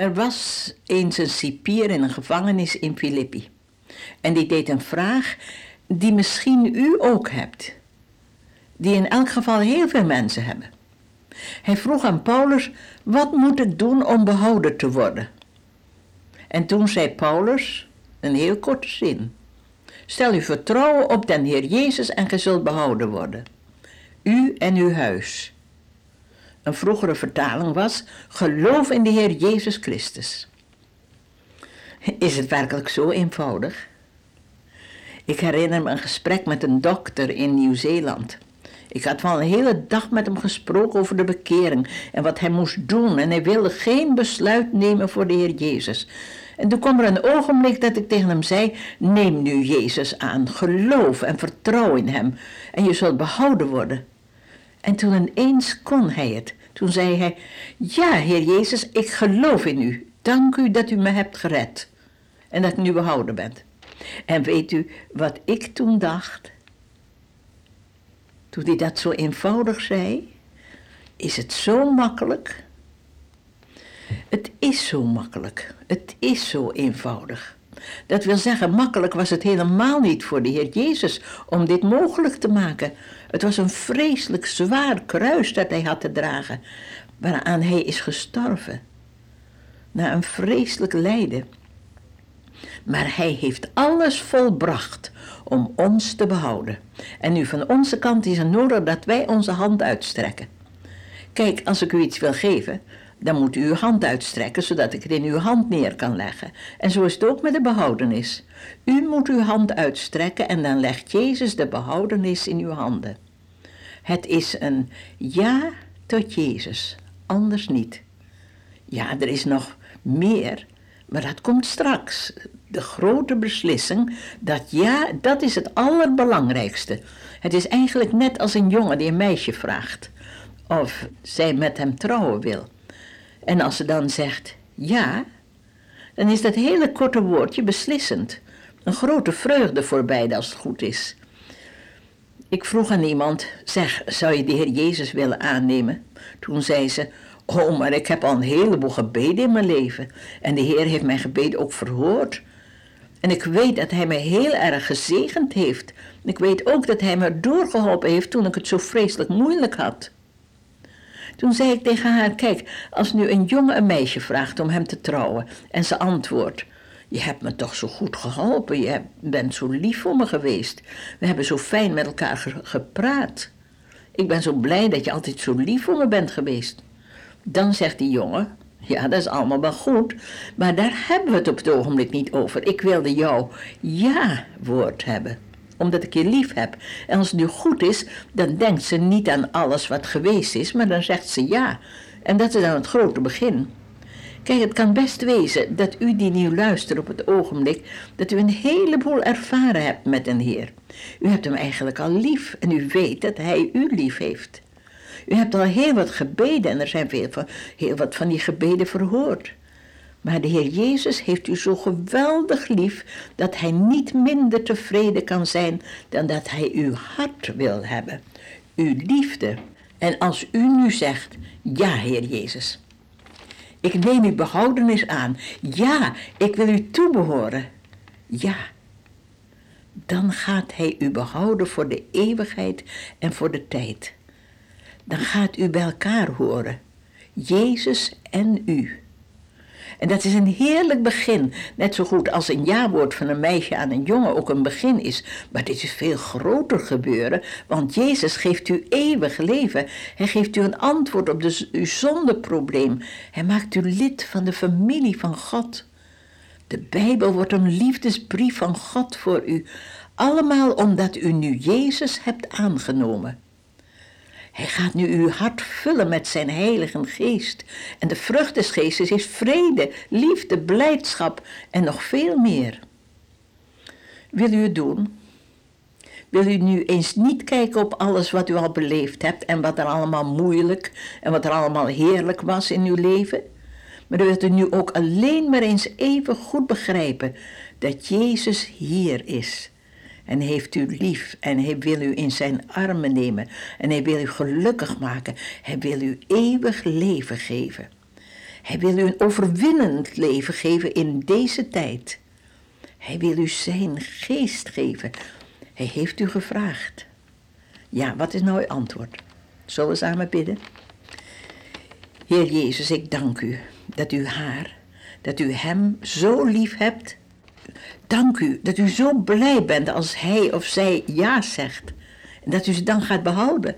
Er was eens een cipier in een gevangenis in Filippi. En die deed een vraag die misschien u ook hebt. Die in elk geval heel veel mensen hebben. Hij vroeg aan Paulus: Wat moet ik doen om behouden te worden? En toen zei Paulus een heel korte zin: Stel uw vertrouwen op den Heer Jezus en ge zult behouden worden. U en uw huis. Een vroegere vertaling was: Geloof in de Heer Jezus Christus. Is het werkelijk zo eenvoudig? Ik herinner me een gesprek met een dokter in Nieuw-Zeeland. Ik had wel een hele dag met hem gesproken over de bekering en wat hij moest doen. En hij wilde geen besluit nemen voor de Heer Jezus. En toen kwam er een ogenblik dat ik tegen hem zei: Neem nu Jezus aan, geloof en vertrouw in Hem en je zult behouden worden. En toen ineens kon hij het. Toen zei hij: Ja, Heer Jezus, ik geloof in U. Dank U dat U me hebt gered en dat ik nu behouden bent. En weet u wat ik toen dacht? Toen hij dat zo eenvoudig zei, is het zo makkelijk. Het is zo makkelijk. Het is zo eenvoudig. Dat wil zeggen, makkelijk was het helemaal niet voor de Heer Jezus om dit mogelijk te maken. Het was een vreselijk zwaar kruis dat hij had te dragen, waaraan hij is gestorven. Na een vreselijk lijden. Maar hij heeft alles volbracht om ons te behouden. En nu van onze kant is het nodig dat wij onze hand uitstrekken. Kijk, als ik u iets wil geven, dan moet u uw hand uitstrekken zodat ik het in uw hand neer kan leggen. En zo is het ook met de behoudenis. U moet uw hand uitstrekken en dan legt Jezus de behoudenis in uw handen. Het is een ja tot Jezus, anders niet. Ja, er is nog meer, maar dat komt straks. De grote beslissing, dat ja, dat is het allerbelangrijkste. Het is eigenlijk net als een jongen die een meisje vraagt of zij met hem trouwen wil. En als ze dan zegt ja, dan is dat hele korte woordje beslissend. Een grote vreugde voor beide als het goed is. Ik vroeg aan iemand, zeg, zou je de Heer Jezus willen aannemen? Toen zei ze, oh, maar ik heb al een heleboel gebeden in mijn leven. En de Heer heeft mijn gebeden ook verhoord. En ik weet dat Hij mij heel erg gezegend heeft. Ik weet ook dat Hij me doorgeholpen heeft toen ik het zo vreselijk moeilijk had. Toen zei ik tegen haar: Kijk, als nu een jongen een meisje vraagt om hem te trouwen en ze antwoordt: Je hebt me toch zo goed geholpen, je bent zo lief voor me geweest. We hebben zo fijn met elkaar gepraat. Ik ben zo blij dat je altijd zo lief voor me bent geweest. Dan zegt die jongen: Ja, dat is allemaal wel goed, maar daar hebben we het op het ogenblik niet over. Ik wilde jouw ja-woord hebben omdat ik je lief heb. En als het nu goed is, dan denkt ze niet aan alles wat geweest is, maar dan zegt ze ja. En dat is dan het grote begin. Kijk, het kan best wezen dat u die nu luistert op het ogenblik, dat u een heleboel ervaren hebt met een Heer. U hebt hem eigenlijk al lief en u weet dat hij u lief heeft. U hebt al heel wat gebeden en er zijn veel van, heel wat van die gebeden verhoord. Maar de Heer Jezus heeft u zo geweldig lief dat Hij niet minder tevreden kan zijn dan dat Hij uw hart wil hebben, uw liefde. En als u nu zegt, ja Heer Jezus, ik neem uw behoudenis aan, ja, ik wil u toebehoren, ja, dan gaat Hij u behouden voor de eeuwigheid en voor de tijd. Dan gaat u bij elkaar horen, Jezus en u. En dat is een heerlijk begin. Net zo goed als een ja-woord van een meisje aan een jongen ook een begin is. Maar dit is veel groter gebeuren, want Jezus geeft u eeuwig leven. Hij geeft u een antwoord op de, uw zondeprobleem. Hij maakt u lid van de familie van God. De Bijbel wordt een liefdesbrief van God voor u. Allemaal omdat u nu Jezus hebt aangenomen. Hij gaat nu uw hart vullen met zijn heilige geest. En de vrucht des geestes is vrede, liefde, blijdschap en nog veel meer. Wil u het doen? Wil u nu eens niet kijken op alles wat u al beleefd hebt en wat er allemaal moeilijk en wat er allemaal heerlijk was in uw leven? Maar wilt u nu ook alleen maar eens even goed begrijpen dat Jezus hier is en heeft u lief en hij wil u in zijn armen nemen en hij wil u gelukkig maken. Hij wil u eeuwig leven geven. Hij wil u een overwinnend leven geven in deze tijd. Hij wil u zijn geest geven. Hij heeft u gevraagd. Ja, wat is nou uw antwoord? Zullen we samen bidden? Heer Jezus, ik dank u dat u haar, dat u hem zo lief hebt. Dank u dat u zo blij bent als hij of zij ja zegt. En dat u ze dan gaat behouden.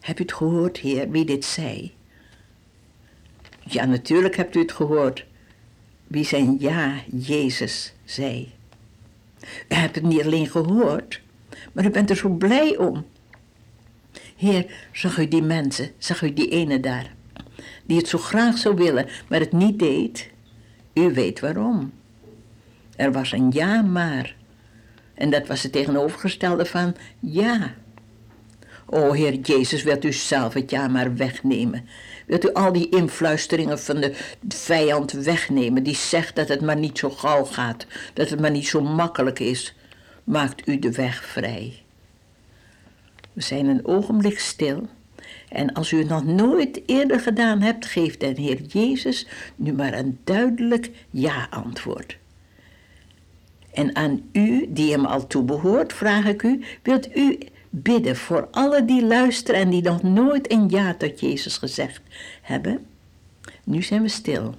Hebt u het gehoord, Heer, wie dit zei? Ja, natuurlijk hebt u het gehoord. Wie zijn ja, Jezus, zei. U hebt het niet alleen gehoord, maar u bent er zo blij om. Heer, zag u die mensen, zag u die ene daar, die het zo graag zou willen, maar het niet deed? U weet waarom. Er was een ja maar. En dat was het tegenovergestelde van ja. O Heer Jezus, wilt u zelf het ja maar wegnemen? Wilt u al die influisteringen van de vijand wegnemen, die zegt dat het maar niet zo gauw gaat, dat het maar niet zo makkelijk is? Maakt u de weg vrij. We zijn een ogenblik stil. En als u het nog nooit eerder gedaan hebt, geeft de Heer Jezus nu maar een duidelijk ja-antwoord. En aan u, die hem al toebehoort, vraag ik u, wilt u bidden voor alle die luisteren en die nog nooit een ja tot Jezus gezegd hebben? Nu zijn we stil.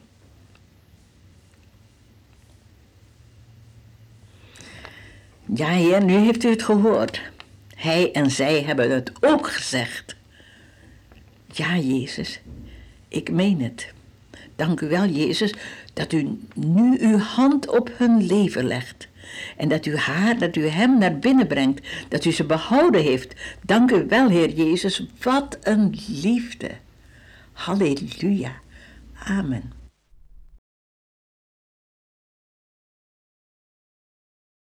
Ja, Heer, nu heeft u het gehoord. Hij en zij hebben het ook gezegd. Ja, Jezus, ik meen het. Dank u wel, Jezus, dat u nu uw hand op hun leven legt. En dat u haar, dat u hem naar binnen brengt, dat u ze behouden heeft. Dank u wel, Heer Jezus, wat een liefde. Halleluja. Amen.